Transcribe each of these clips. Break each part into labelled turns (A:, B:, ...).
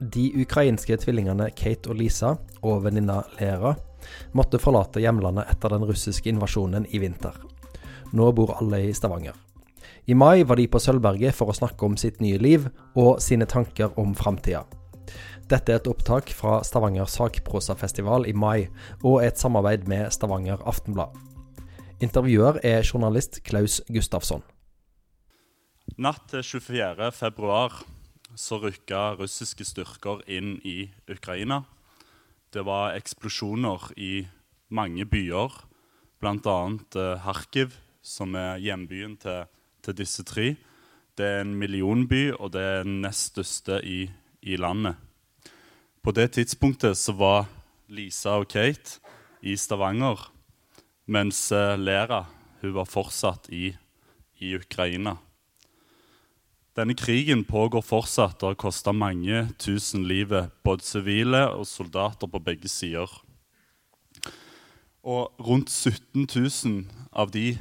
A: De ukrainske tvillingene Kate og Lisa og venninna Lera måtte forlate hjemlandet etter den russiske invasjonen i vinter. Nå bor alle i Stavanger. I mai var de på Sølvberget for å snakke om sitt nye liv og sine tanker om framtida. Dette er et opptak fra Stavanger sakprosafestival i mai, og et samarbeid med Stavanger Aftenblad. Intervjuer er journalist Klaus Gustafsson.
B: Natt til 24. februar så rykka russiske styrker inn i Ukraina. Det var eksplosjoner i mange byer, bl.a. Eh, Kharkiv, som er hjembyen til, til, disse tre. Det er en millionby, og det er den nest største i, i landet. På det tidspunktet så var Lisa og Kate i Stavanger, mens eh, Lera hun var fortsatt i, i Ukraina. Denne krigen pågår fortsatt og har kosta mange tusen livet, både sivile og soldater på begge sider. Og rundt 17 000 av de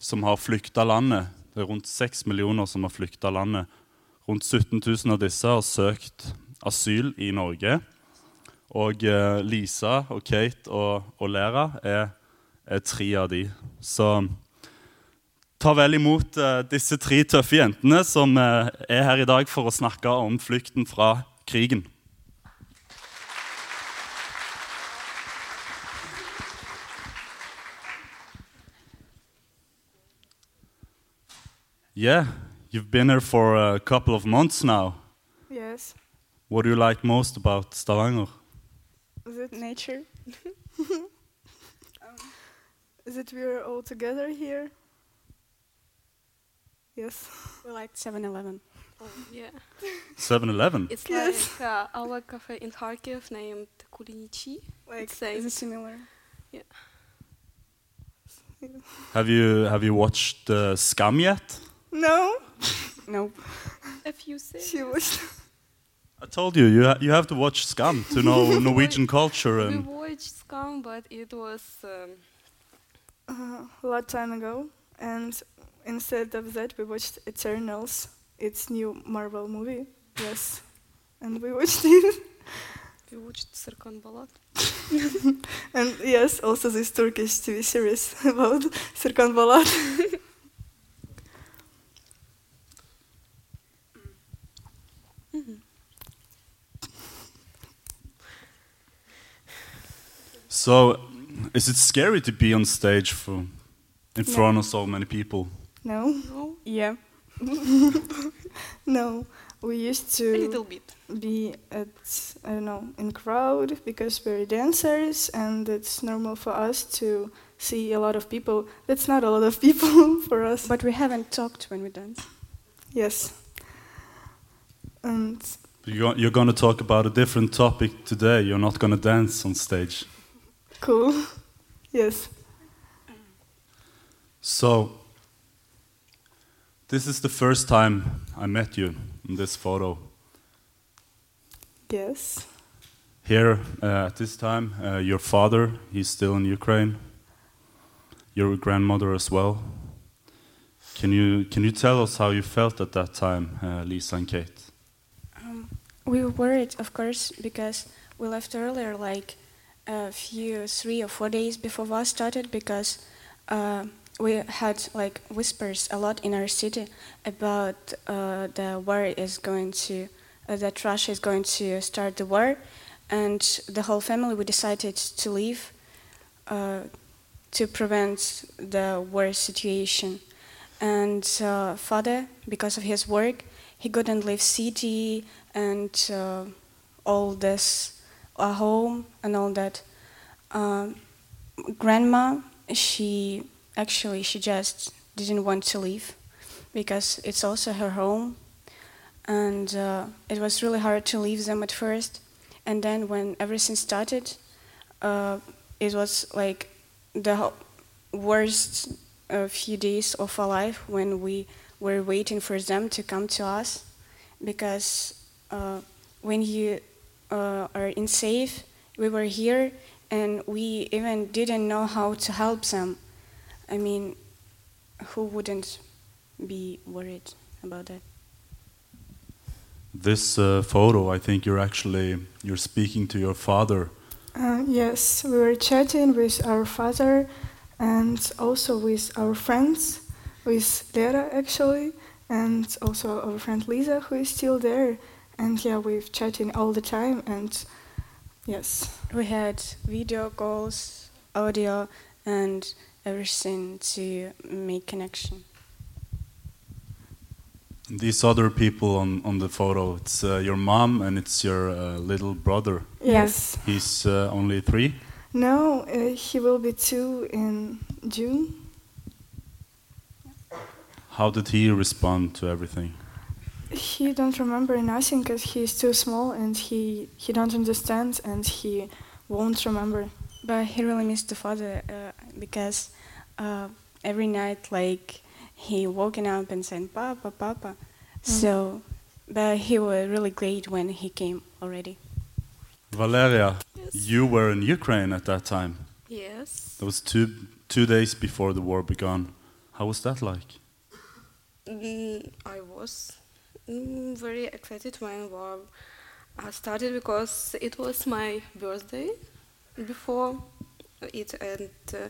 B: som har flykta landet, det er rundt 6 millioner som har flykta landet, rundt 17 000 av disse har søkt asyl i Norge. Og eh, Lisa og Kate og, Lera er, er tre av de. Så Ta vel imot uh, disse tre tøffe jentene som uh, er her i dag for å snakke om flukten fra krigen. Yeah, you've been here for a couple of months now.
C: Yes.
B: What do you like most about Stavanger?
C: Is it nature? um, is it we're all together here? Yes.
D: We like 7-Eleven.
E: Oh, yeah.
B: 7-Eleven?
E: It's
C: Yes.
E: like uh, our cafe in Kharkiv named Kulinichi.
C: Like
E: It's.
D: Is it similar? Yeah.
B: Have you have you watched uh, Skam yet?
C: no.
D: No.
E: A few things.
C: She was.
B: I told you you ha you have to watch Skam to know Norwegian culture
E: We
B: and
E: watched Skam, but it was um,
C: Uh, a lot time ago, and instead of that, we watched Eternals. It's new Marvel movie. Yes, and we watched it.
E: we watched Serkan Bolat.
C: and yes, also this Turkish TV series about Serkan Bolat.
B: So, is it scary to be on stage for, in
C: No.
B: front of so many people?
C: No,
E: No,
D: Yeah.
C: no. We used to
E: a
C: to
E: little bit.
C: be at I don't know in crowd because we're dancers and it's normal for us to see a lot of people. That's not a lot of people for us.
D: But we haven't talked when we dance.
C: yes. And
B: You're, you're going to talk about a different topic today. You're not going to dance on stage.
C: cool. yes.
B: So, this is the first time I met you in this photo.
C: Yes.
B: Here, uh, at this time, uh, your father, he's still in Ukraine. Your grandmother as well. Can you, can you tell us how you felt at that time, uh, Lisa and Kate?
D: Um, we were worried, of course, because we left earlier, like a few, three or four days before war started, because uh, we had like whispers a lot in our city about uh, the war is going to, uh, that Russia is going to start the war, and the whole family we decided to leave uh, to prevent the war situation. And uh, father, because of his work, he couldn't leave city and uh, all this a home and all that. Um, grandma, she actually she just didn't want to leave because it's also her home, and uh, it was really hard to leave them at first. And then when everything started, uh, it was like the worst uh, few days of our life when we were waiting for them to come to us because uh, when you uh, are in safe, we were here and we even didn't know how to help them. I mean, who wouldn't be worried about that?
B: This uh, photo, I think you're actually you're speaking to your father.
C: Uh, yes, we were chatting with our father and also with our friends, with Lera actually, and also our friend Lisa who is still there. And yeah, we've chatting all the time and yes.
D: We had video calls, audio, and everything to make connection.
B: These other people on, on the photo, it's uh, your mom and it's your uh, little brother.
C: Yes.
B: He's uh, only three.
C: No, uh, he will be two in June.
B: How did he respond to everything?
C: He don't remember nothing because he's too small and he he don't understand and he won't remember.
D: But he really missed the father uh, because uh, every night, like, he woken up and said, Papa, Papa. So, but he was really great when he came already.
B: Valeria,
E: Yes.
B: you were in Ukraine at that time.
E: Yes.
B: That was two two days before the war began. How was that like?
E: Mm, I was mm, very excited when war uh, started because it was my birthday before it and uh,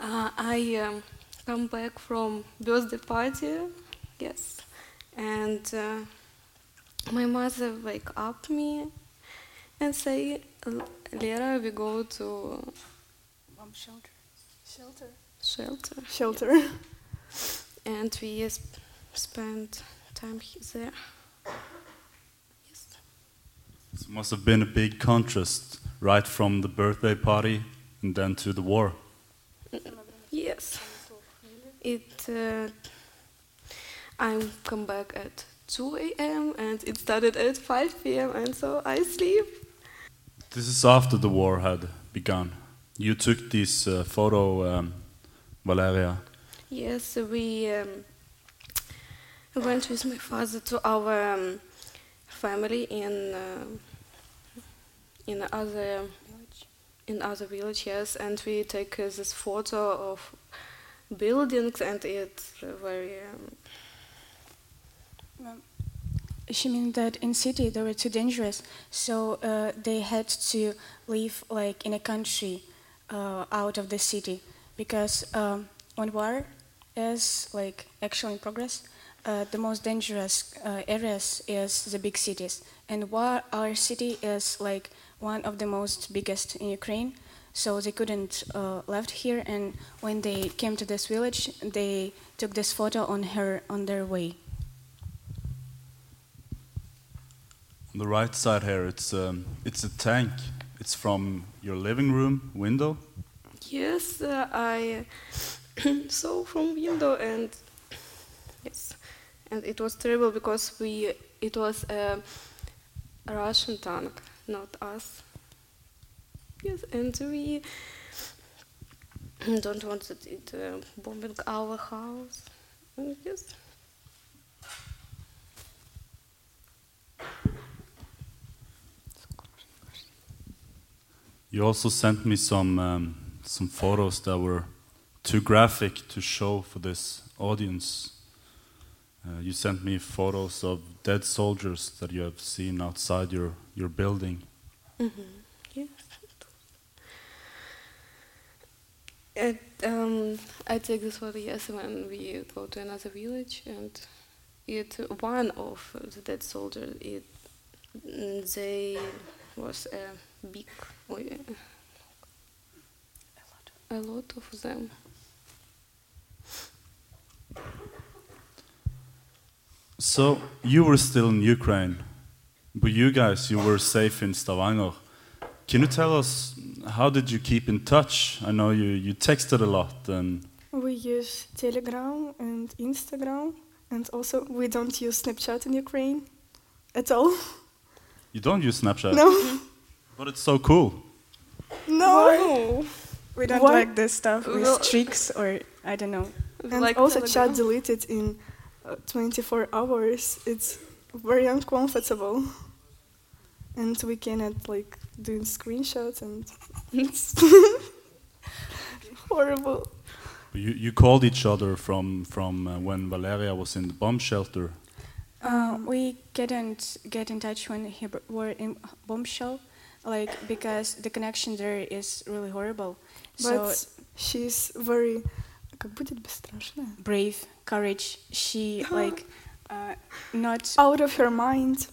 E: uh, I um, come back from birthday party, yes, and uh, my mother wake up me and say, "L- Lera, we go to
D: Bomb shelter.
C: Shelter.
E: shelter.
C: Shelter.
E: and we sp- spent time there. Yes.
B: It must have been a big contrast, right from the birthday party and then to the war.
E: Yes. It. Uh, I come back at 2 a.m. and it started at 5 p.m. and so I sleep.
B: This is after the war had begun. You took this uh, photo, um, Valeria.
E: Yes, we um, went with my father to our um, family in uh, in other in other village, yes, and we take uh, this photo of buildings, and it's very um,
D: She means that in city they were too dangerous, so uh, they had to live like in a country uh, out of the city because um, when war is like actually in progress, uh, the most dangerous uh, areas is the big cities, and war, our city is like one of the most biggest in Ukraine. So they couldn't uh, left here, and when they came to this village, they took this photo on her on their way.
B: On the right side here, it's um, it's a tank. It's from your living room window.
E: yes, uh, I saw from window and yes, and it was terrible because we it was a Russian tank, not us. Yes, and we don't want it uh, bombing our house. Yes.
B: You also sent me some um, some photos that were too graphic to show for this audience. Uh, you sent me photos of dead soldiers that you have seen outside your, your building.
E: Mm-hmm. Yes. And um, I take this photo yes when we go to another village and it one of the dead soldiers it mm, they was a big a lot of them.
B: So you were still in Ukraine, but you guys, you were safe in Stavanger. Can you tell us how did you keep in touch? I know you, you texted a lot and
C: We use Telegram and Instagram, and also we don't use Snapchat in Ukraine at all.
B: you don't use Snapchat,
C: No,
B: but it's so cool.
C: no.
D: We don't
C: Why?
D: like this stuff with
E: Well-
D: tricks or I don't know.
C: And
E: Like
C: also
E: Telegram.
C: chat deleted in 24 hours. It's very uncomfortable. And we cannot like doing screenshots and it's horrible.
B: You, you called each other from, from uh, when Valeria was in the bomb shelter.
D: Uh, we couldn't get in touch when he b- were in bombshell, like because the connection there is really horrible.
C: But
D: so
C: she's very Как будет бесстрашная?
D: brave, courage. She like uh, not.
C: Out of her mind.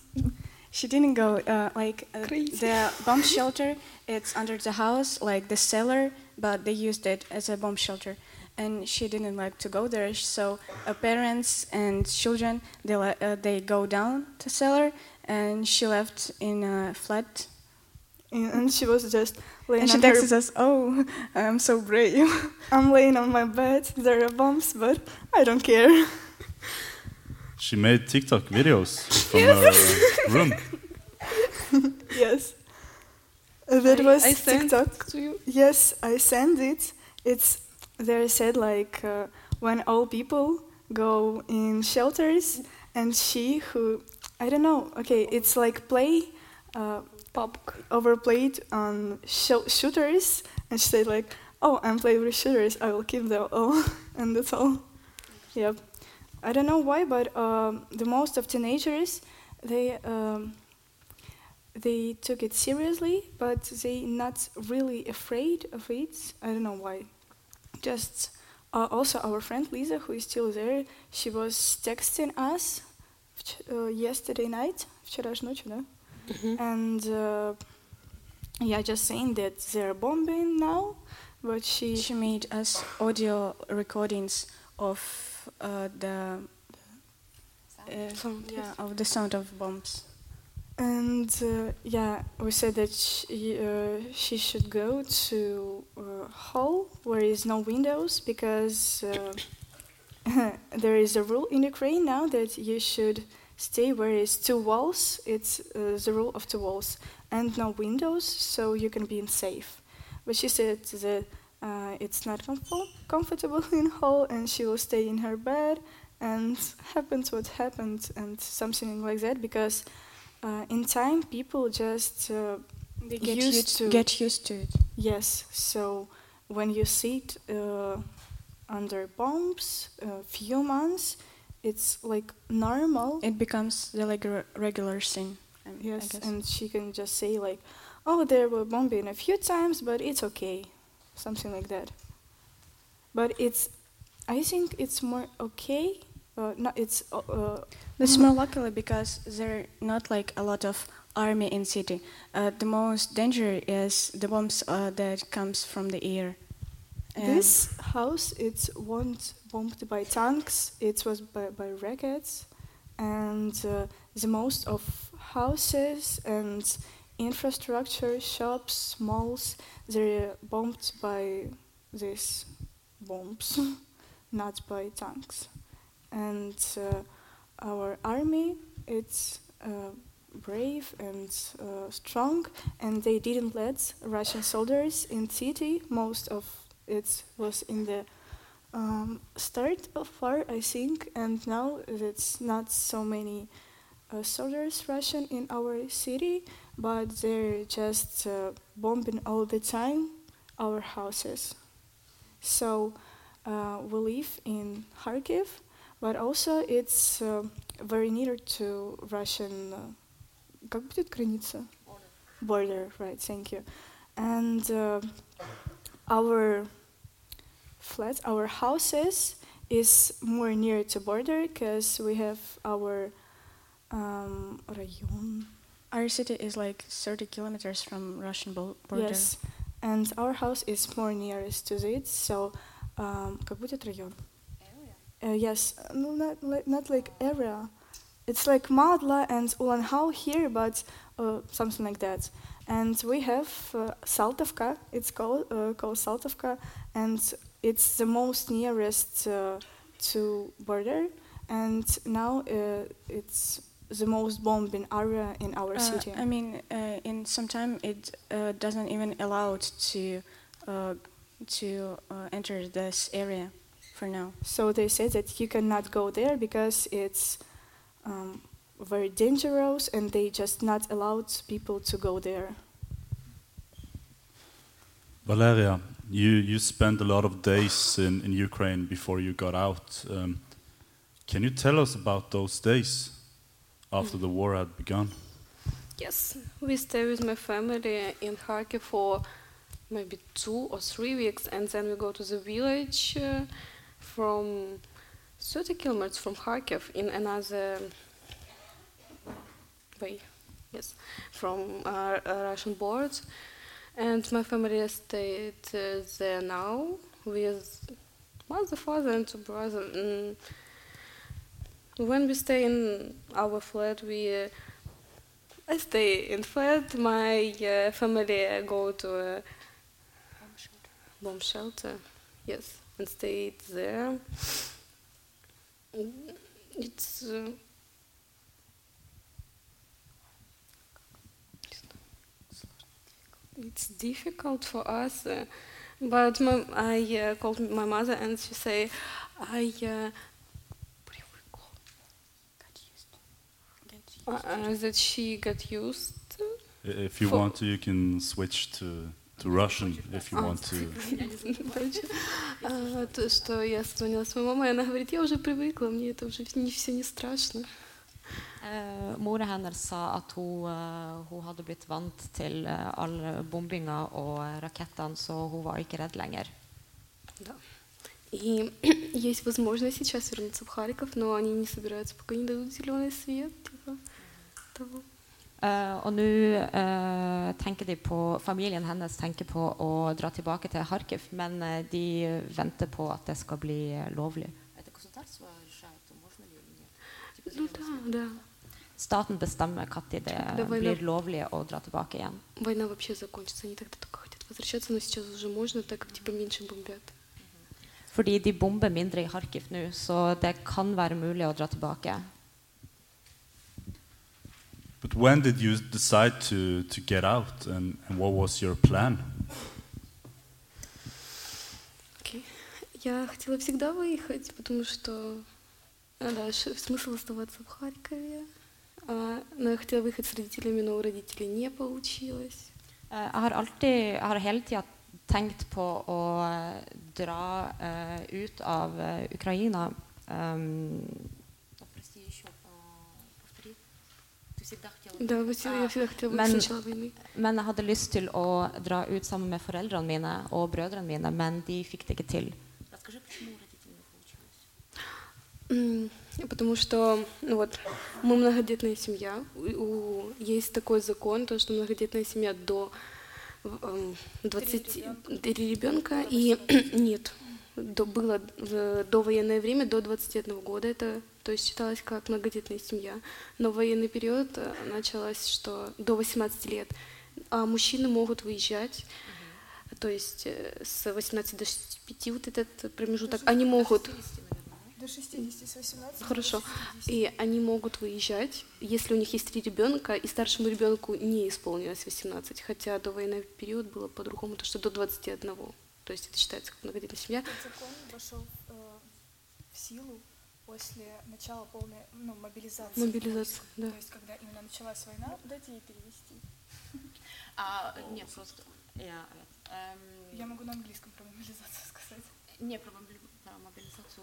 D: She didn't go uh, like uh,
C: Crazy.
D: the bomb shelter. It's under the house, like the cellar, but they used it as a bomb shelter. And she didn't like to go there, so uh, parents and children they le- uh, they go down to cellar, and she left in a flat.
C: and and she was just laying
D: And she
C: on her...
D: texts us, "Oh, I'm so brave."
C: I'm laying on my bed, there are bombs, but I don't care.
B: She made TikTok videos from her uh, room.
C: yes. That
E: I-
C: was
E: I sent
C: TikTok.
E: to you.
C: Yes, I send it. It's there said like uh, when all people go in shelters and she who I don't know. Okay, it's like play uh, pop overplayed on sh- shooters and she said like, "Oh, I'm playing with shooters. I will kill them all," and that's all. Yep. I don't know why, but um, the most of teenagers they um, they took it seriously, but they not really afraid of it. I don't know why. Just uh, also our friend Lisa, who is still there, she was texting us вч- uh, yesterday night, вчера ж ночью, да? And uh, yeah, just saying that they're bombing now, but she
D: she made us audio recordings of uh, the uh,
E: Sound,
D: yeah, of the sound of bombs.
C: And uh, yeah, we said that she, uh, she should go to uh, hall where is no windows because uh, there is a rule in Ukraine now that you should stay where is two walls. It's uh, the rule of two walls and no windows, so you can be in safe. But she said that uh, it's not comfort- comfortable in hall, and she will stay in her bed. And happened what happened, and something like that because uh, in time people just uh,
D: They get
C: Used
D: used,
C: to-
D: get used to it.
C: yes. So when you sit uh, under bombs a few months, it's like normal.
D: It becomes the regular regular thing.
C: Yes, and she can just say like, "Oh, there were bombing a few times, but it's okay," something like that. But it's, I think it's more okay. Uh, no, it's uh, uh,
D: It's more luckily because there are not like a lot of army in city. Uh, the most danger is the bombs uh, that comes from the air.
C: This house it's once bombed by tanks. It was by, by rockets, and uh, the most of houses and infrastructure, shops, malls, they're bombed by these bombs, not by tanks. And uh, our army, it's uh, brave and uh, strong, and they didn't let Russian soldiers in city. Most of it was in the um, start of war, I think, and now it's not so many uh, soldiers Russian in our city, but they're just uh, bombing all the time our houses. So uh, we live in Kharkiv, but also it's uh, very near to Russian. Uh, как будет граница? Border, right? Thank you. And uh, our flats. Our houses is more near to border because we have our um, rayon.
D: Our city is like 30 kilometers from Russian border.
C: Yes, and our house is more nearest to it, so um, будет район? Area. Uh, yes, no, not, li not like area. It's like Madla and Ullandhaug here, but uh, something like that. And we have uh, Saltovka. It's called uh, called Saltovka, and it's the most nearest uh, to border. And now uh, it's the most bombing area in our
D: Uh,
C: city.
D: I mean, uh, in some time it uh, doesn't even allow it to uh, to uh, enter this area for now.
C: So they say that you cannot go there because it's um, very dangerous, and they just not allowed people to go there.
B: Valeria, you, you spent a lot of days in, in Ukraine before you got out. Um, can you tell us about those days? after the war had begun?
E: Yes, we stay with my family in Kharkiv for maybe two or three weeks, and then we go to the village uh, from 30 kilometers from Kharkiv in another way. Yes, from uh, uh, Russian borders, and my family stayed there now with mother, father, and two brothers. Mm. When we stay in our flat, we uh, I stay in flat. My family go to bomb shelter. Yes, and stay there. Mm, It's uh, it's difficult for us, uh, but my, I uh, called my mother and she say, I. Uh, uh, uh, that she got used.
B: I- If you
E: For-
B: want to, you can switch to, to Russian if you
E: А,
B: want to.
E: Короче, а, то, что я звонила своей маме, и она говорит, я уже привыкла, мне это уже не, все не страшно.
F: Eh, Mora hennes sa at hun, eh, hun hadde blitt vant til eh, all bombinga og eh, rakettene, så hun var ikke redd lenger.
E: Да. И есть возможность сейчас вернуться в Харьков, но они не собираются, пока не дадут зеленый свет. Типа, того.
F: Eh, og nå eh, tenker de på Familien hennes tenker på å dra tilbake til Kharkiv, men eh, de venter på at det skal bli eh, lovlig.
E: Ну да, да.
F: Staten bestemmer når det
E: Det var
F: blir
E: lov-
F: lovlig å dra tilbake igjen.
E: Война вообще закончится. Они тогда только хотят возвращаться, но сейчас уже можно, так как типа меньше бомбят.
F: Fordi de bomber mindre i Kharkiv nå, så det kan være mulig å dra tilbake.
B: But when did you decide to, to get out and, and what was your plan?
E: Окей. Я хотела всегда выехать, потому что а, да, ш- смысл оставаться в Харькове. А, но я хотела выехать с родителями, но у родителей не получилось.
F: Eh, Jeg har alltid, jeg har hele tida tenkt på å eh, dra eh, ut av eh, Ukraina. Um,
E: Да, вот я всегда хотела выехать с
F: Men-
E: начала войны.
F: men jeg hadde lyst til å dra ut sammen med foreldrene mine og brødrene mine, men de fikk det ikke til.
E: М, Потому что ну вот, мы многодетная семья. У, есть такой закон, то, что многодетная семья до эм, 20 три ребенка и нет. До, было в довоенное время до 21 года. Это то есть считалось как многодетная семья. Но военный период э, началось, что до 18 лет. А мужчины могут выезжать. То есть э, с 18 до 65 вот этот промежуток. Они могут
C: До 60, с 18
E: Хорошо. И они могут выезжать, если у них есть три ребенка, и старшему ребенку не исполнилось 18, хотя до военный период было по-другому, то что до 21. То есть это считается как многодетная семья.
C: Этот закон вошел э, в силу после начала полной ну, мобилизации.
E: Мобилизация,
C: войск.
E: да.
C: То есть, когда именно началась война, дайте ей перевести.
F: А, ні, просто я,
C: Я могу на английском про мобилизацию сказать.
F: Не, про, мобилизацию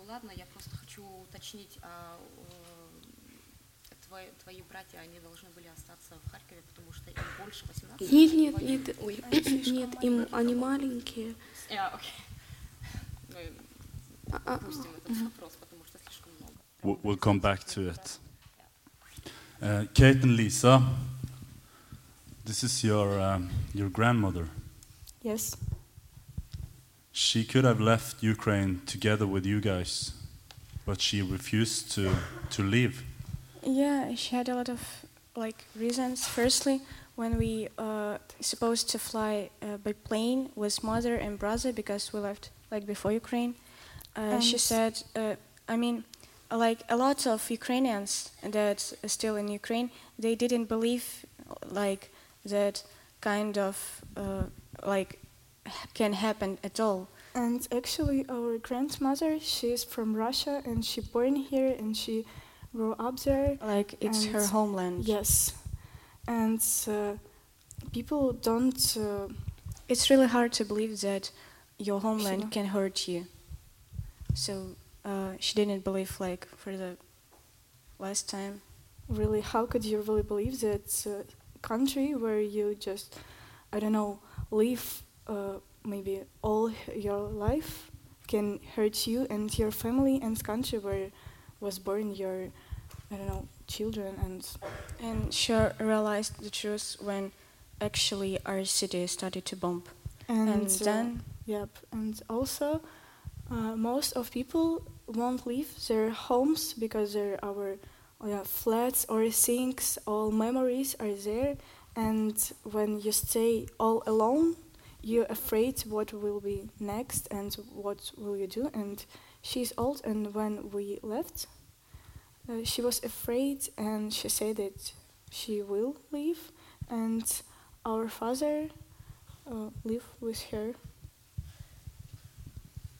F: ладно, я просто хочу уточнить, а твои, твои братья, они должны были остаться в Харькове, потому что им больше 18?
E: Нет, нет, нет, ой, нет, им они маленькие.
F: А, окей. Мы
E: А, а,
F: опустим этот вопрос, потому что слишком много.
B: We'll, we'll come back to it. Uh, Kate and Lisa, this is your, um, your grandmother.
C: Yes.
B: She could have left Ukraine together with you guys, but she refused to, to leave.
D: Yeah, she had a lot of like reasons. Firstly, when we uh, supposed to fly uh, by plane with mother and brother because we left like before Ukraine, uh, she said, uh, I mean, like a lot of Ukrainians that are still in Ukraine, they didn't believe like that kind of uh, like h- can happen at all.
C: And actually, our grandmother, she is from Russia and she born here and she grew up there.
D: Like it's her homeland.
C: Yes. And uh, people don't. Uh,
D: It's really hard to believe that your homeland
C: Sure.
D: can hurt you. So uh, she didn't believe, like, for the last time.
C: really, how could you really believe that uh, country where you just, I don't know, live uh, maybe all your life can hurt you and your family and country where was born your, I don't know, children and
D: And she realized the truth when actually our city started to bomb.
C: and,
D: And,
C: uh,
D: then
C: Yep, and also uh, most of people won't leave their homes because they're our uh, flats or things. All memories are there, and when you stay all alone, you're afraid what will be next and what will you do. And she's old, and when we left, uh, she was afraid, and she said that she will leave, and our father uh, live with her.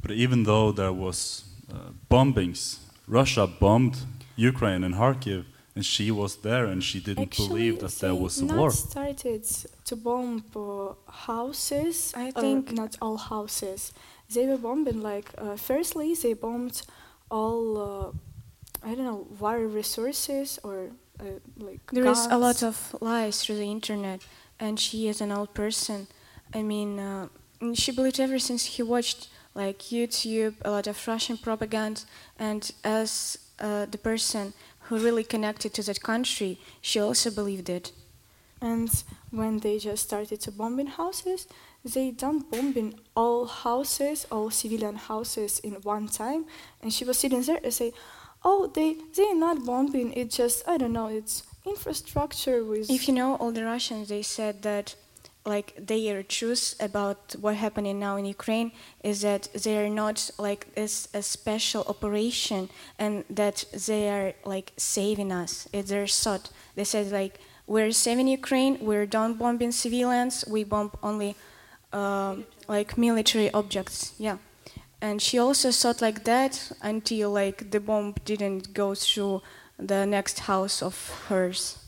B: But even though there was uh, bombings, Russia bombed Ukraine and Kharkiv, and she was there, and she didn't
C: Actually,
B: believe that there was a
C: not
B: war.
C: started to bomb uh, houses.
D: I
C: uh,
D: think-
C: not all houses. They were bombing like uh, firstly they bombed all uh, I don't know water resources or uh, like
D: There is a lot of lies through the internet, and she is an old person. I mean, uh, she believed ever since he watched like YouTube, a lot of Russian propaganda, and as uh, the person who really connected to that country, she also believed it.
C: And when they just started to bombing houses, they don't bombing all houses, all civilian houses in one time. And she was sitting there and say, "Oh, they they not bombing. It's just I don't know. It's infrastructure with."
D: If you know all the Russians, they said that like their truth about what happening now in Ukraine is that they are not like it's a special operation and that they are like saving us. It's their thought. They said like we're saving Ukraine, we're done bombing civilians, we bomb only um, like military objects. Yeah. And she also thought like that until like the bomb didn't go through the next house of hers.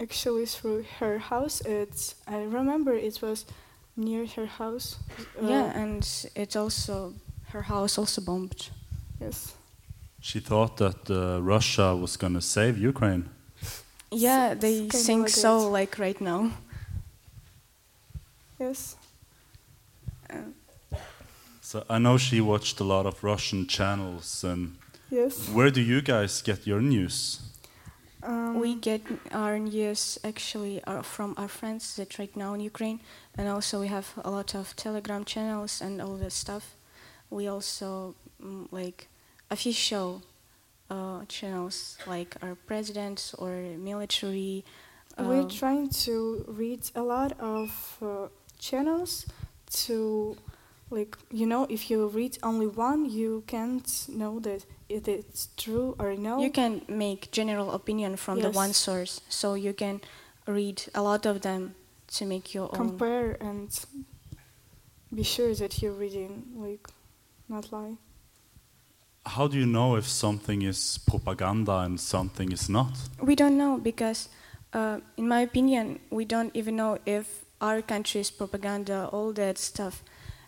C: Actually through her house. It's I remember it was near her house. Uh,
D: yeah, and it also her house also bombed.
C: Yes.
B: She thought that uh, Russia was going to save Ukraine.
D: Yeah, they think
C: like
D: so
C: that.
D: like right now.
C: Yes.
B: So I know she watched a lot of Russian channels. And
C: Yes.
B: where do you guys get your news?
C: Um,
D: we get our news actually from our friends that right now in Ukraine, and also we have a lot of Telegram channels and all that stuff. We also mm, like official uh, channels like our president or military.
C: We're
D: uh,
C: trying to read a lot of uh, channels to, like, you know, if you read only one, you can't know that it's true or no.
D: You can make general opinion from the one
C: Yes.
D: source, so you can read a lot of them to make your own.
C: compare and be sure that you're reading, like, not lie.
B: How do you know if something is propaganda and something is not?
D: We don't know because, uh, in my opinion, we don't even know if our country's propaganda, all that stuff.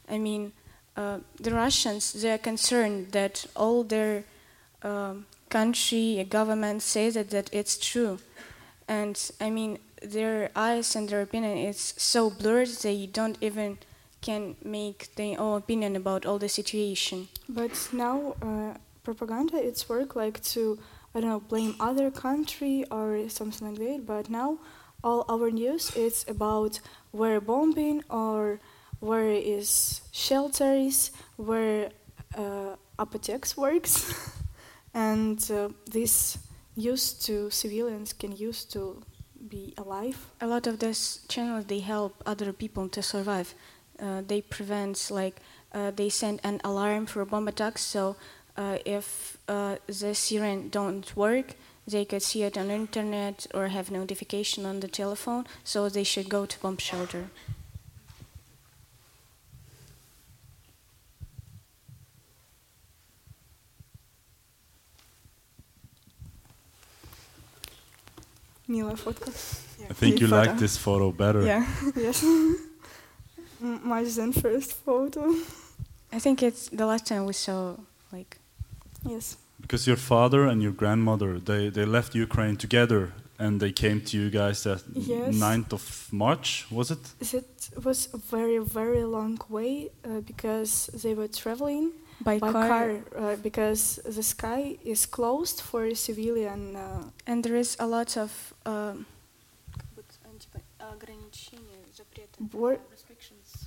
D: I mean, uh, the Russians, they are concerned that all their um, country, uh, government says that, that it's true. And I mean, their eyes and their opinion is so blurred they don't even can make their own opinion about all the situation.
C: But now, uh, propaganda, it's work like to, I don't know, blame other country or something like that. But now, all our news it's about where bombing or where is shelters, where uh, works, and uh, this used to civilians can use to be alive.
D: a lot of these channels they help other people to survive. Uh, they prevent like uh, they send an alarm for bomb attacks. So uh, if uh, the siren don't work they could see it on internet or have notification on the telephone. So they should go to bomb shelter
C: Mila фотка.
B: I think you
C: Photo.
B: like this photo better.
C: Yeah. yes. M- Much than first photo.
D: i think it's the last time we saw like
C: Yes.
B: Because your father and your grandmother, they, they left Ukraine together and they came to you guys at
C: Yes.
B: 9th of March, was it?
C: It was a very, very long way uh, because they were traveling
D: by,
C: by
D: car,
C: car, uh, because the sky is closed for civilian. Uh,
D: and there is a lot of um,
C: Bor-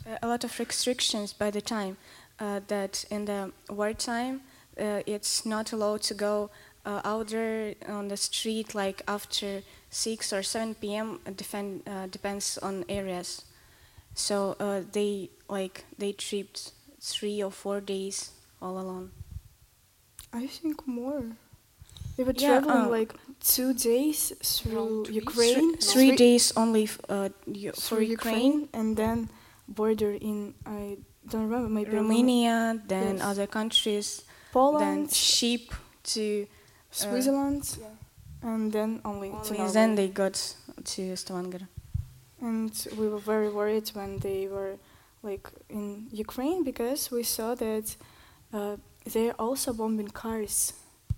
D: uh, a lot of restrictions by the time uh, that in the wartime uh, it's not allowed to go uh, out there on the street like after 6 or 7 p.m. It defend, uh, depends on areas so uh, they like they tripped three or four days all alone
C: I think more. They were
D: Yeah,
C: traveling
D: uh,
C: like two days through
E: three.
C: Ukraine,
D: three, three days only f- uh, for
C: through
D: Ukraine,
C: and then border in I don't remember maybe Roma-
D: Romania, then
C: Yes.
D: other countries,
C: Poland, then
D: ship to
C: Switzerland, and then only, to
D: Only
C: Norway.
D: then they got to Stavanger.
C: And we were very worried when they were like in Ukraine because we saw that uh, they're also bombing cars.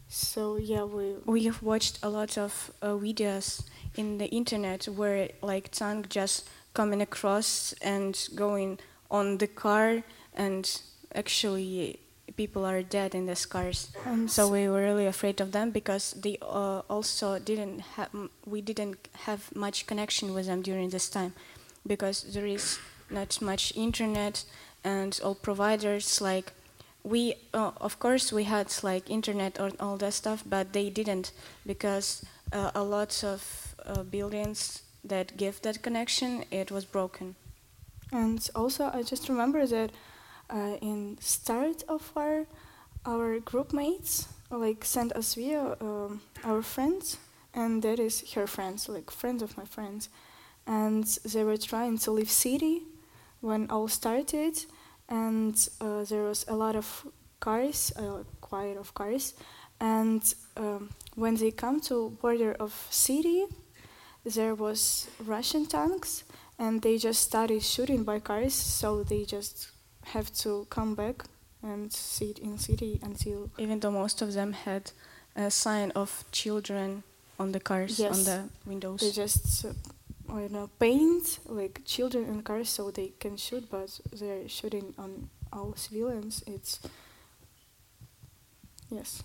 C: So yeah, we
D: We have watched a lot of uh, videos in the internet where like tank just coming across and going on the car, and actually people are dead in the cars.
C: and
D: So we were really afraid of them because they uh, also didn't have we didn't have much connection with them during this time because there is not much internet and all providers like we uh, of course we had like internet or all that stuff but they didn't because uh, a lot of uh, buildings that give that connection it was broken.
C: And also, I just remember that uh, in start of our our group mates like sent us via um, our friends, and that is her friends, like friends of my friends, and they were trying to leave city when all started, and uh, there was a lot of cars, uh, quite of cars, and um, when they come to border of city, there was Russian tanks and they just started shooting by cars so they just have to come back and sit in city until
D: even though most of them had a sign of children on the cars on the windows.
C: They just uh, I don't know paint like children in cars so they can shoot but they're shooting on all civilians it's yes.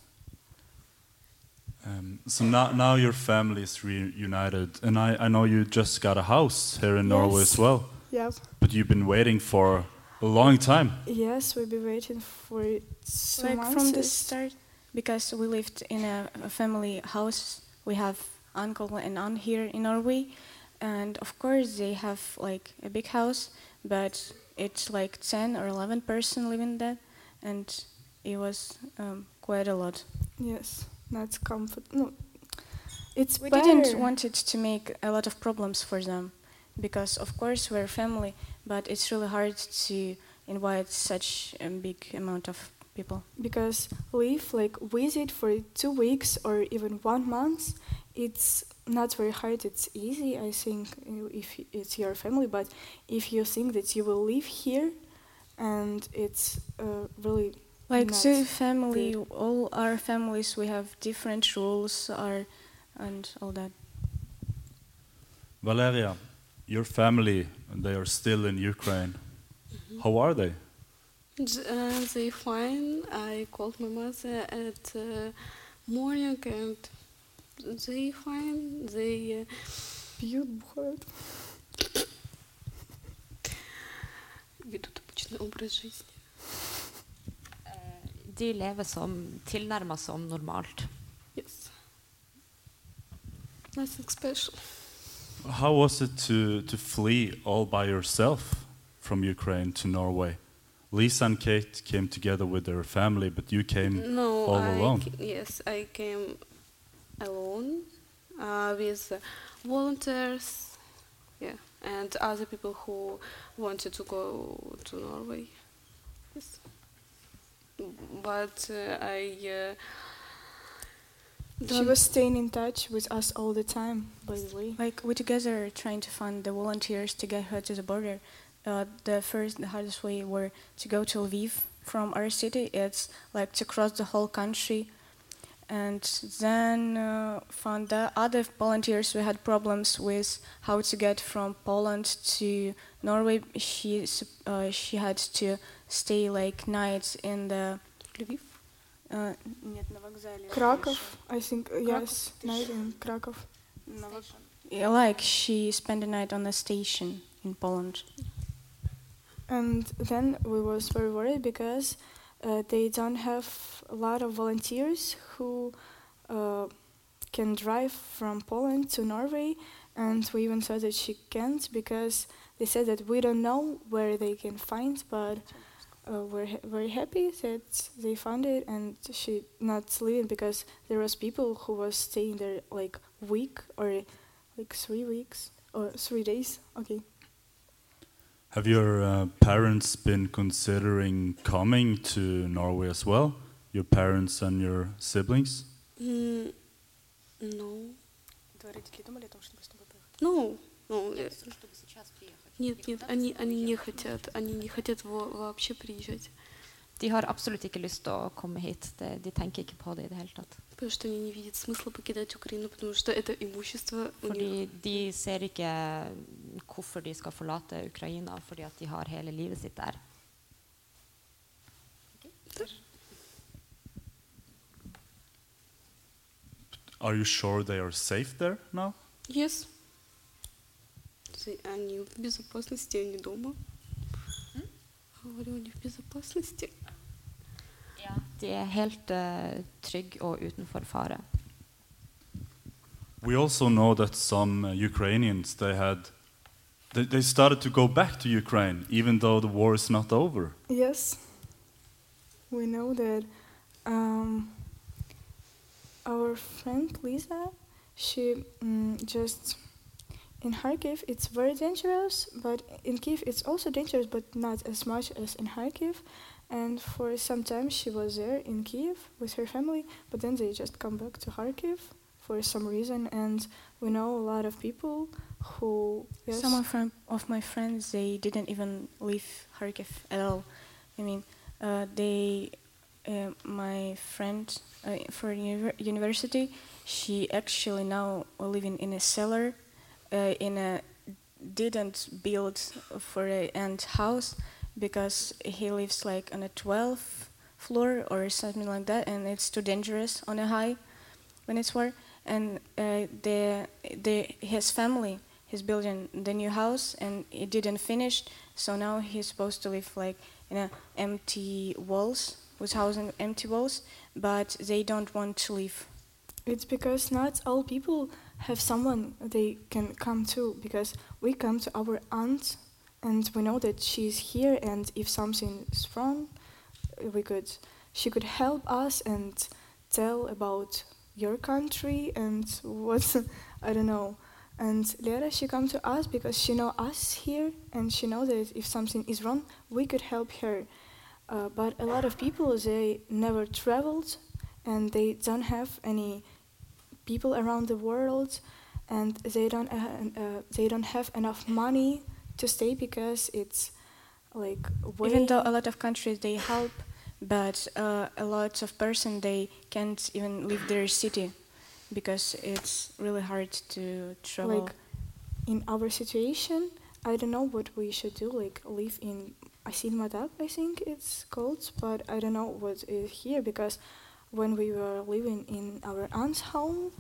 B: Um, so now, now your family is reunited, and I, I know you just got a house here in Norway as well.
C: yeah
B: But you've been waiting for a long time.
C: yes we've been waiting for some
D: like
C: months
D: from the start because we lived in a, a family house. We have uncle and aunt here in norway and of course they have like a big house but it's like 10 or 11 person living there and it was um, quite a lot
C: yes that's comfort no it's
D: we
C: better.
D: didn't want it to make a lot of problems for them because of course we're family but it's really hard to invite such a big amount of people
C: because live like visit for two weeks or even one month it's not very hard it's easy i think uh, if it's your family but if you think that you will live here and it's uh, really
D: like
C: not
D: to family all our families we have different rules are and all that
B: Valeria, your family, they are still in Ukraine. How are they?
E: J- Uh, they fine. I called my mother at uh, morning and they fine. They uh,
C: пьют бухают
E: ведут обычный образ жизни.
F: De lever som tilnærma som normalt.
E: Yes. Nothing special.
B: How was it to, to flee all by yourself from Ukraine to Norway? Lisa and Kate came together with their family, but you came
E: No,
B: all
E: I
B: alone.
E: ca- yes, I came alone uh, with uh, volunteers, yeah, and other people who wanted to go to Norway. Yes, but uh, I. Uh,
C: she was staying in touch with us all the time by the way
D: like we together trying to find the volunteers to get her to the border uh, the first the hardest way were to go to lviv from our city it's like to cross the whole country and then uh, found the other volunteers we had problems with how to get from Poland to Norway. She uh, she had to stay like nights in the
E: Lviv.
D: Uh,
C: Krakow, I think uh, yes, night in Krakow.
D: Yeah, like she spent the night on the station in Poland.
C: And then we was very worried because uh, they don't have a lot of volunteers who uh, can drive from Poland to Norway, and we even thought that she can't because they said that we don't know where they can find, but uh, we're ha- very happy that they found it and she not leaving because there was people who was staying there like week or like three weeks or three days. Okay.
B: Have your uh, parents been considering coming to Norway as well? Your parents and your siblings?
E: М, Ну, ну, ну, э, нет, нет, они, они не хотят, они не хотят во- вообще приезжать,
F: De har absolutt ikke lyst til å komme hit. Det, de tenker ikke på det i det hele tatt.
E: Потому что они не видят смысла покидать Украину, потому что это имущество у них.
F: Fordi de ser ikke hvorfor de skal forlate Ukraina, fordi at de har hele livet sitt der.
B: Are you sure they are safe there now?
E: Yes. Они в безопасности, они дома. Говорю, они в безопасности.
F: De er helt uh, trygge og utenfor fare.
B: We also know that some uh, Ukrainians they had they, they started to go back to Ukraine even though the war is not over.
C: Yes, we know that um, our friend Lisa, she mm, just in Kharkiv it's very dangerous, but in Kiev it's also dangerous, but not as much as in Kharkiv. And for some time she was there in Kiev with her family, but then they just come back to Kharkiv for some reason. And we know a lot of people who yes,
D: Some of, of my friends, they didn't even leave Kharkiv at all. I mean, uh, they, uh, my friend uh, for univer- university, she actually now living in a cellar, uh, in a didn't build for a end house because he lives like on a 12th floor or something like that, and it's too dangerous on a high when it's war. And uh, the the his family he's building the new house and it didn't finish so now he's supposed to live like in a empty walls with housing empty walls but they don't want to live
C: It's because not all people have someone they can come to because we come to our aunt and we know that she's here and if something is wrong we could she could help us and tell about your country and what I don't know. And Lera she come to us because she know us here and she know that if something is wrong we could help her. Uh, but a lot of people they never traveled and they don't have any people around the world and they don't uh, uh, they don't have enough money to stay because it's like
D: even though a lot of countries they help but uh, a lot of person they can't even leave their city because it's really hard to travel.
C: Like in our situation i don't know what we should do like live in Asin Madab, I think it's called, but I don't know what is here because when we were living in our aunt's home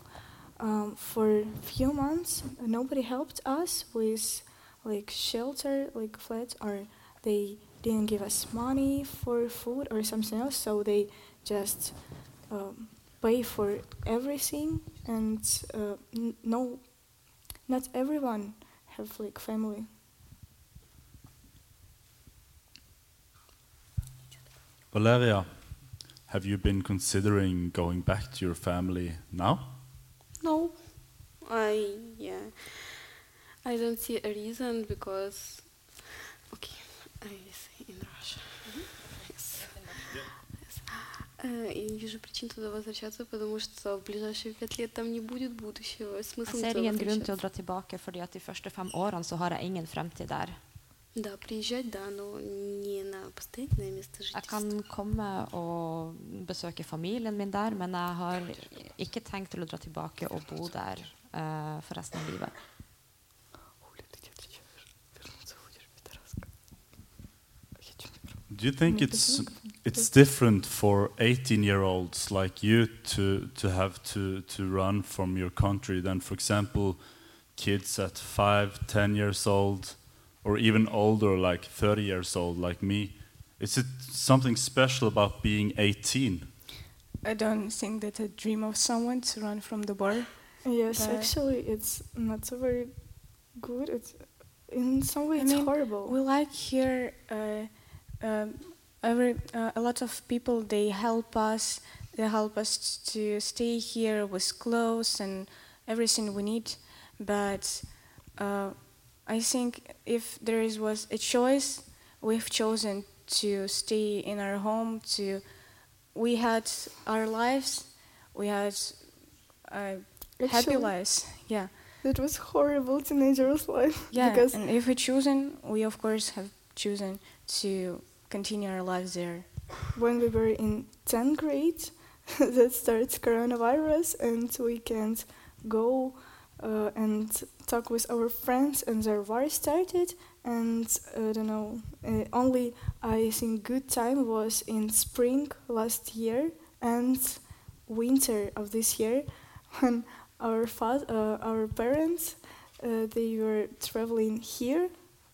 C: um, for few months, nobody helped us with like shelter, like flats, or they didn't give us money for food or something else, so they just um, pay for everything, and uh, n- no, not everyone have like family.
B: Valeria, have you been considering going back to your family now?
E: No, I yeah, I don't see a reason because okay, I say in Russia. Yes. Yes. Э, Я не вижу причин туда возвращаться, потому что в ближайшие пять лет там не будет будущего.
F: Jeg
E: Смысл
F: ser
E: туда
F: ingen grunn til å
E: возвращаться.
F: dra tilbake, fordi at de første fem årene så har jeg ingen fremtid der.
E: Да, приезжать, да, но не на постоянное место
F: Jeg
E: жительства.
F: kan komme og besøke familien min der, men jeg har ikke tenkt til å dra tilbake og bo der eh, for resten av livet.
B: Do you think it's it's different for 18 year olds like you to to have to to run from your country than for example kids at 5 10 years old or even older like 30 years old like me is it something special about being 18
D: I don't think that I dream of someone to run from the war.
C: Yes,
D: But-
C: actually, it's not so very good. It's in some way
D: I
C: it's
D: mean,
C: horrible.
D: We like here uh, um, every uh, a lot of people. They help us. They help us to stay here with clothes and everything we need. But uh, I think if there is was a choice, we've chosen to stay in our home. To we had our lives. We had uh, happy lives. Yeah.
C: That was horrible teenager's life.
D: Yeah,
C: because
D: and if we chosen, we of course have chosen to continue our lives there.
C: when we were in 10th grade, that starts coronavirus, and we can't go uh, and talk with our friends, and the war started. And I don't know, uh, only I think good time was in spring last year and winter of this year, when our fa- uh, our parents uh, they were traveling here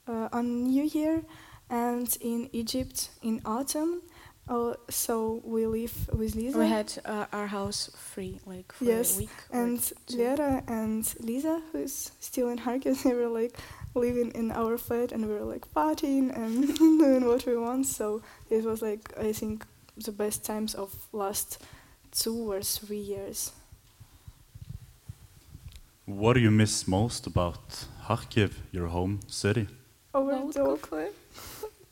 C: uh, on New Year and in Egypt in autumn. Uh, so we live with Lisa.
D: We had uh, our house free, like for
C: Yes,
D: a week. or
C: and
D: two.
C: Lera and Lisa, who's still in Kharkiv, they were like living in our flat, and we were like partying and doing what we want. So it was like I think the best times of last two or three years.
B: what do you miss most about Kharkiv your home city
C: Our dog.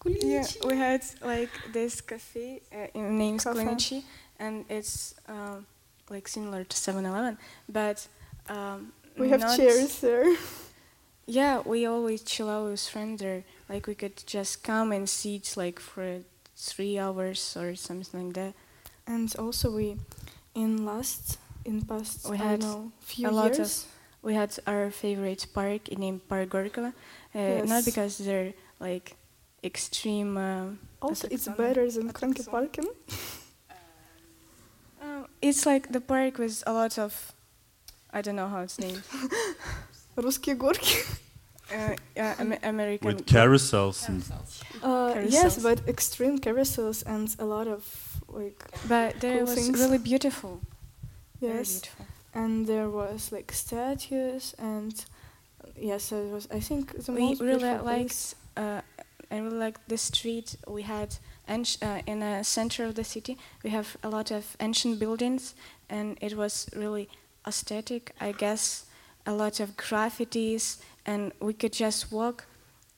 D: Yeah, we had like this cafe uh, in name's
C: Cafe.
D: Klinichi, and it's um, like similar to 7-Eleven, but um,
C: We have chairs there.
D: Yeah, we always chill out with friends there. Like we could just come and sit like for three hours or something like that.
C: And also we, in last, in past,
D: We
C: I
D: had
C: know, few
D: a lot of-
C: years.
D: We had our favorite park named Park Gorkova, uh, not because they're like extreme. Uh,
C: also, it's better than Kongeparken. Uh,
D: uh, it's like the park with a lot of, I don't know how it's named.
C: Русские Gorki,
D: Uh, American
B: with carousels, carousels.
C: Uh,
D: carousels.
C: yes but extreme carousels and a lot of like
D: but there
C: cool
D: was
C: things.
D: really beautiful
C: yes
D: beautiful.
C: and there was like statues and yes yeah, so it was i think the
D: we
C: most
D: really liked uh, I really liked the street we had anci- uh, in the center of the city we have a lot of ancient buildings and it was really aesthetic I guess a lot of graffitis and we could just walk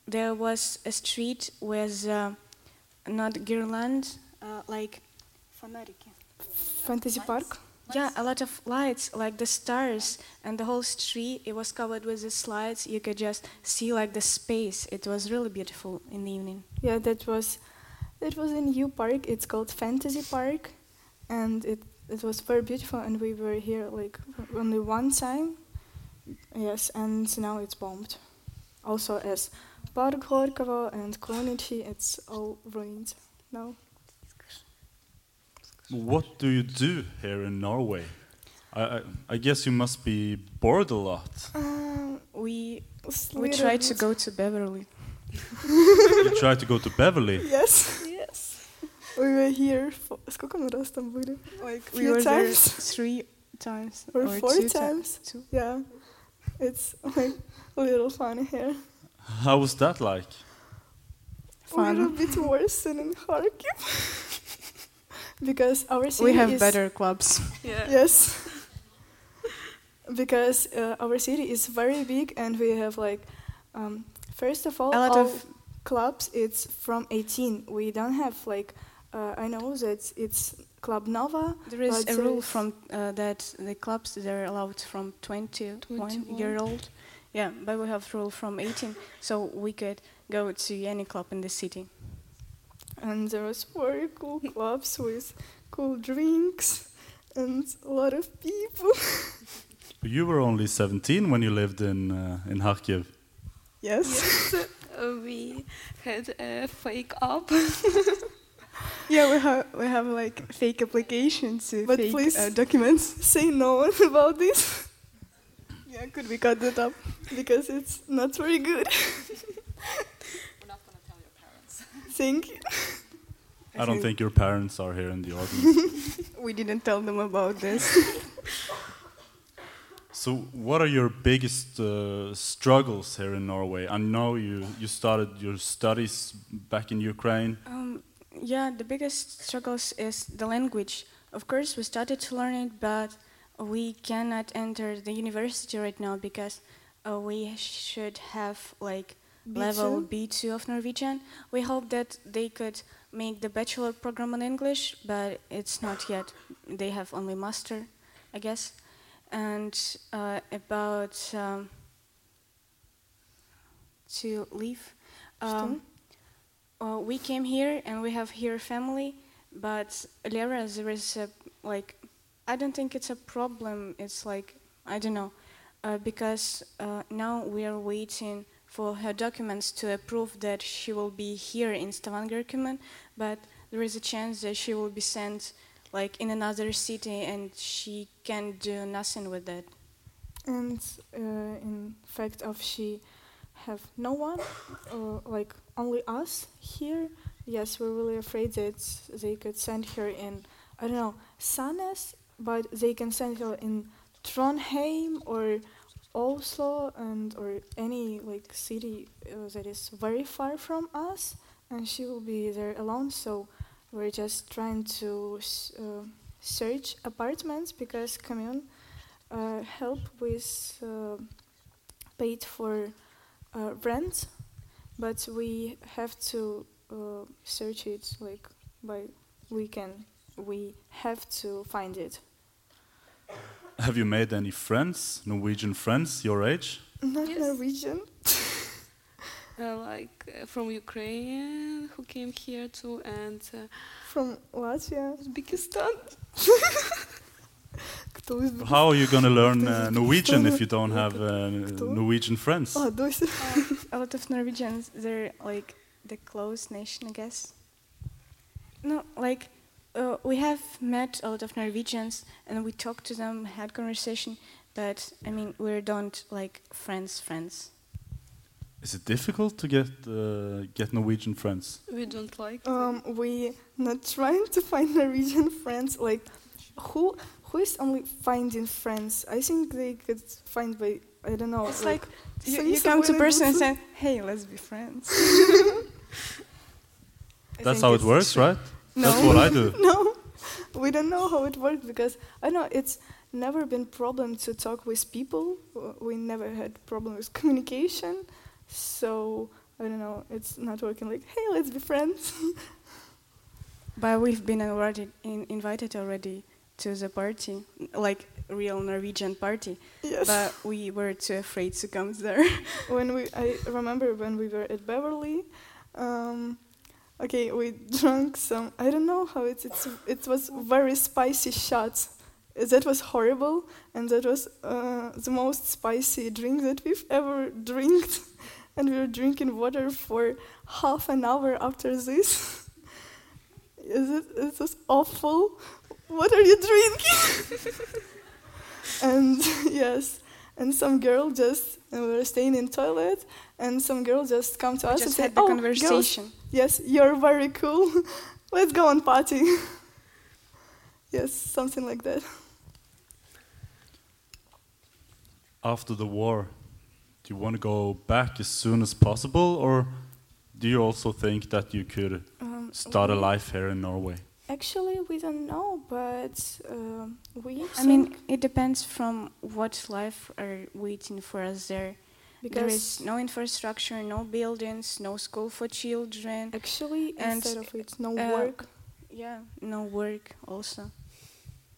D: there was a street with uh, not guirland uh, like фонарики.
C: Fantasy Park.
D: Yeah, a lot of lights, like the stars, and the whole street. It was covered with the slides. You could just see like the space. It was really beautiful in the evening.
C: Yeah, that was that was a new park. It's called Fantasy Park, and it it was very beautiful. And we were here like only one time. Yes, and now it's bombed. Also, as Park Gorkovo and Klonichi, it's all ruined now.
B: What do you do here in Norway? I, I, I guess you must be bored a lot.
C: Um,
D: We
C: s-
D: we
C: little
D: tried to
C: bit.
D: go to Beverly.
B: you try to go to Beverly.
C: Yes. Yes. We were here. For, сколько мы раз там были?
D: Like
C: we
D: we
C: were
D: were
C: there
D: there three times
C: Or four
D: two ti-
C: times.
D: two.
C: Yeah. It's like a little funny here.
B: How was that like?
C: A little
D: Fun.
C: bit worse than in Kharkiv. because our city
D: We have
C: is
D: better clubs.
E: Yeah.
C: Yes. because uh, our city is very big and we have like um, first of all
D: A lot
C: all
D: of-
C: clubs it's from 18 we don't have like uh, i know that it's club nova
D: There is a rule from uh, that the clubs they're allowed from 21
C: 21.
D: year old. Yeah, but we have rule from 18, so we could go to any club in the city.
C: And there was very cool clubs with cool drinks and a lot of people.
B: You were only 17 when you lived in uh, in Kharkiv.
C: yes.
E: Yes, uh, we had a fake app.
C: Yeah, we have we have like fake applications,
G: to
C: but
G: fake,
C: please
G: uh,
C: documents. Say no about this. yeah, could we cut that up because it's not very good.
F: We're not going to tell your parents.
C: Thank you.
B: I don't think your parents are here in the audience.
G: We didn't tell them about this.
B: so, what are your biggest uh, struggles here in Norway? I know you, you started your studies back in Ukraine.
D: Um, yeah, the biggest struggles is the language. Of course, we started to learn it, but we cannot enter the university right now because uh, we should have like level B2 of Norwegian. We hope that they could make the bachelor program in English, but it's not yet. They have only master, I guess. And uh, about um, to leave. Um, uh, we came here and we have here family, but Lera, there is a like, I don't think it's a problem. It's like I don't know, uh, because uh, now we are waiting for her documents to approve that she will be here in Stavanger commune, but there is a chance that she will be sent like in another city and she can do nothing with that.
C: And uh, in fact, of she have no one, uh, like only us here. Yes, we're really afraid that they could send her in, I don't know, Sandnes, but they can send her in Trondheim or Oslo and or any like city uh, that is very far from us, and she will be there alone. So we're just trying to uh, search apartments because commune uh, help with uh, paid for uh, rent, but we have to search it like by weekend. We have to find it.
B: Have you made any friends, Norwegian friends, your age?
C: Not
E: yes.
C: Norwegian.
E: uh, like uh, from Ukraine, who came here too, and uh,
C: from Latvia,
E: Uzbekistan.
B: How are you going to learn uh, Norwegian if you don't have uh, Norwegian friends?
C: uh,
D: a lot of Norwegians, they're like the close nation, I guess. No, like uh, we have met a lot of Norwegians and we talked to them, had conversation, but I mean we don't like friends, friends.
B: Is it difficult to get uh, get Norwegian friends?
E: We don't like.
C: Um, we not trying to find Norwegian friends. Like, who who is only finding friends? I think they could find by I don't know.
D: It's like you, you come to person and say, "Hey, let's be friends."
B: That's how it works,
D: true.
B: right?
C: No.
B: That's what I do.
C: no, we don't know how it works because I know it's never been problem to talk with people. We never had problem with communication, so I don't know. It's not working. Like, hey, let's be friends.
D: But we've been already in, invited already to the party, like real Norwegian party.
C: yes.
D: But we were too afraid to come there.
C: when we I remember when we were at Beverly. Um, okay, we drank some. I don't know how it's. It's it was very spicy shots. That was horrible, and that was uh, the most spicy drink that we've ever drank. And we were drinking water for half an hour after this. Is it? It was awful. What are you drinking? and yes, and some girl just uh, we were staying in toilet, and some girl just come to
D: we
C: us and
D: just
C: say,
D: had the
C: "Oh, girls,
D: conversation.
C: Yes, you're very cool. Let's go and party." yes, something like that.
B: After the war, do you want to go back as soon as possible, or do you also think that you could
C: Um,
B: start a life here in Norway?
C: Actually, we don't know, but um, we.
D: I mean, it depends from what life are waiting for us there. There
C: because
D: is no infrastructure, no buildings, no school for children.
C: actually,
D: and,
C: instead of it, no
D: uh,
C: work,
D: Yeah, no work also.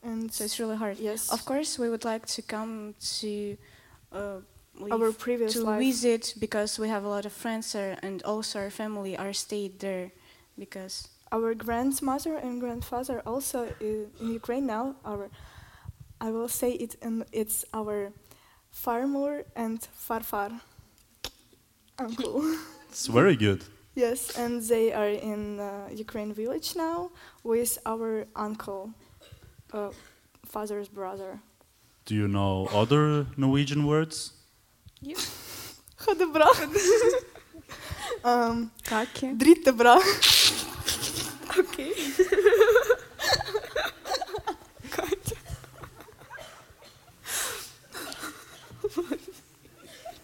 C: and
D: So it's really hard.
C: yes,
D: Of course, we would like to come to uh,
C: our previous
D: to
C: life.
D: visit because we have a lot of friends there, and also our family are stayed there because
C: Our grandmother and grandfather also in Ukraine now. Our, I will say it, and it's our farmor and farfar uncle.
B: It's very good.
C: yes, and they are in uh, Ukraine village now with our uncle, uh, father's brother.
B: Do you know other Norwegian words?
C: Ha det bra. um,
G: Kake.
C: dritte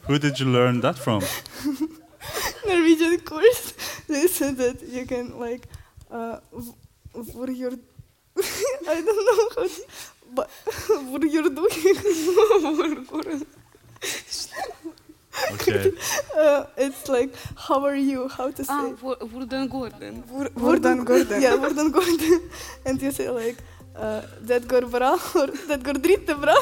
B: Who did you learn that from?
C: Norwegian course. They said that you can like, uh, v- what your, I don't know how, to- but what you're doing.
B: Okay.
C: uh, it's like, how are you? How to say?
E: Ah, hvor- hvordan går den?
C: Hvor-
G: Hvordan?
C: Yeah, hvordan går det? And you say like, uh, that går bra or that går dritte bra.